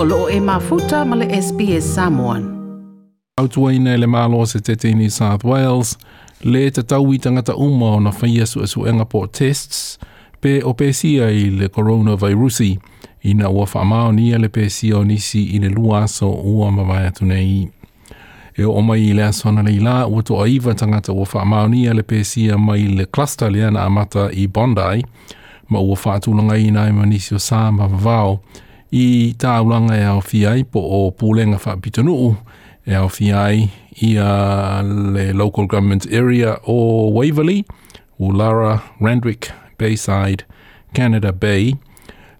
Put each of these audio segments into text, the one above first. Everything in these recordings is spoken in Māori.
o loo e mafuta ma SPS Samoan. Autua ina e le malo se te tini South Wales, le te taui tangata uma o na whaia su esu enga po tests, pe o pesia i le coronavirusi, na ua whamao nia le pesia o nisi i le luaso ua mawai atu nei. E o mai i le asona le ila, ua toa iwa tangata ua whamao nia le pesia mai le cluster le ana amata i Bondi, ma ua whaatulanga i nai manisio sa mawai i tāulanga e au fiai po o pūlenga whapitanuu e au fiai i a uh, le local government area o Waverley, o Lara Randwick, Bayside, Canada Bay,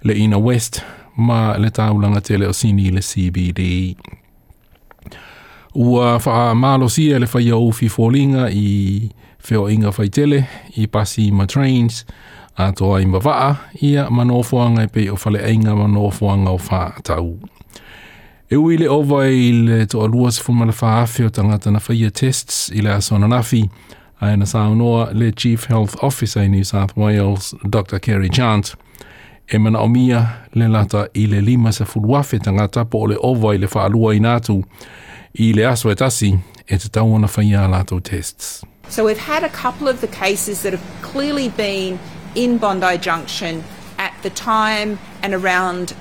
le ina west ma le tāulanga tele o sini le CBD. Ua wha mālo sia le whaia ufi fōlinga i feo inga whaitele i pasi ma trains, i mawaa ia manofoanga o fale ainga manofoanga o E ui le i le to alua se o tangata na whaia tests i le asona nafi, a ena le Chief Health Officer New South Wales, Dr. Kerry Chant, e mana le lata i le lima se fuluafe tangata po le i le whaalua i nātu, i le tasi e te whaia tests. So we've had a couple of the cases that have clearly been in Bondi Junction at the time and around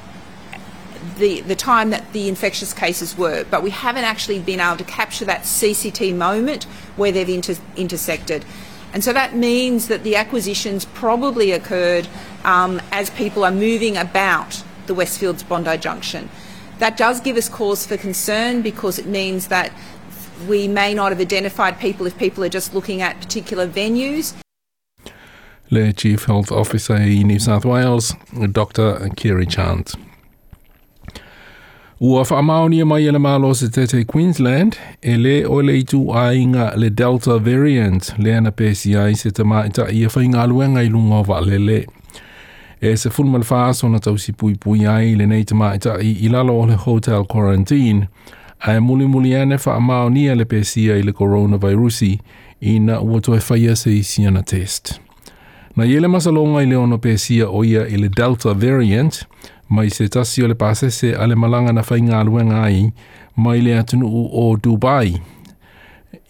the, the time that the infectious cases were, but we haven't actually been able to capture that CCT moment where they've inter intersected. And so that means that the acquisitions probably occurred um, as people are moving about the Westfields Bondi Junction. That does give us cause for concern because it means that we may not have identified people if people are just looking at particular venues le Chief Health Officer in New South Wales, Dr. Kerry Chant. Ua whaamaonia mai ana malo se tete Queensland, e le o le itu ainga le Delta variant le ana pesi ai se tamaita i a whainga aluenga i lunga wa lele. E se fulmal whaasona tau si pui pui ai le nei tamaita i ilalo o le hotel quarantine, ae muli muli ane whaamaonia le pesi ai le coronavirusi ina na ua toe whaia se isi ana test. Na i ele masalonga i le ono pēsia o ia i le Delta variant, mai se tasi o le pasese ale malanga na whainga aluenga ai, mai le atunu o Dubai,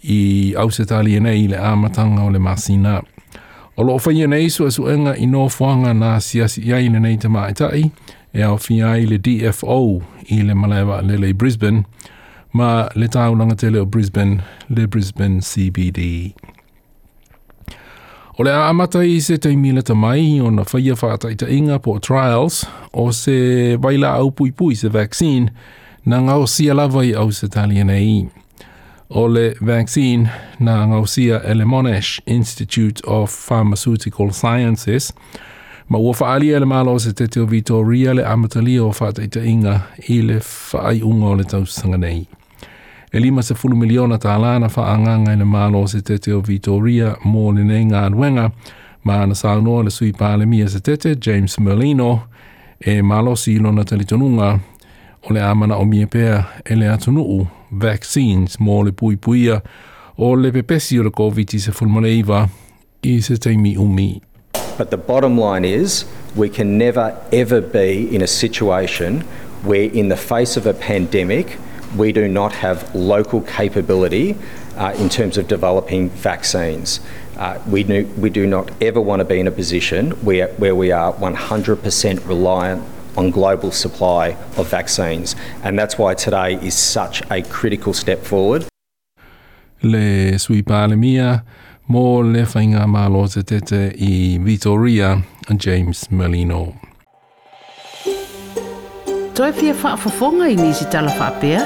i au e nei le amatanga o le masina. O loo whaia nei su asu inga i no fuanga na siasi iai le nei te maetai, e au fia le DFO i le malewa lele le Brisbane, ma le tau langa tele o Brisbane, le Brisbane CBD. O le a amata i se te mila ta mai o na whaia whātai ta inga po trials o se waila au pui pui se vaccine na ngau sia lava i au se taliana i. O le vaccine na ngau sia ele Monash Institute of Pharmaceutical Sciences ma ua whaalia ele malo o se te teo vitoria le amata lia o whātai ta inga i le whaai unga o le tausanga nei e lima se fulu miliona ta alana fa anganga ina malo se tete o Vitoria mō ne ne ngā nuenga ma ana saunoa le sui pāle mia se tete James Merlino e malo si ilona talitonunga o le amana o miepea pea e le atunuu vaccines mō le pui puia o le pepesi o le COVID-19 se fulu maleiva i se teimi umi. But the bottom line is we can never ever be in a situation where in the face of a pandemic – we do not have local capability uh, in terms of developing vaccines. Uh, we, do, we do not ever want to be in a position where, where we are 100% reliant on global supply of vaccines. And that's why today is such a critical step forward. Le sui palemia, mo le whainga malo te tete i Vitoria, James Molino. toe fa whaafafonga i nisi tala whaapea?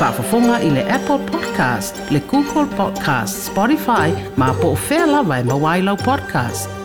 Whaafafonga i le Apple Podcast, le Google Podcast, Spotify, ma po o whea lawa e mawailau podcast.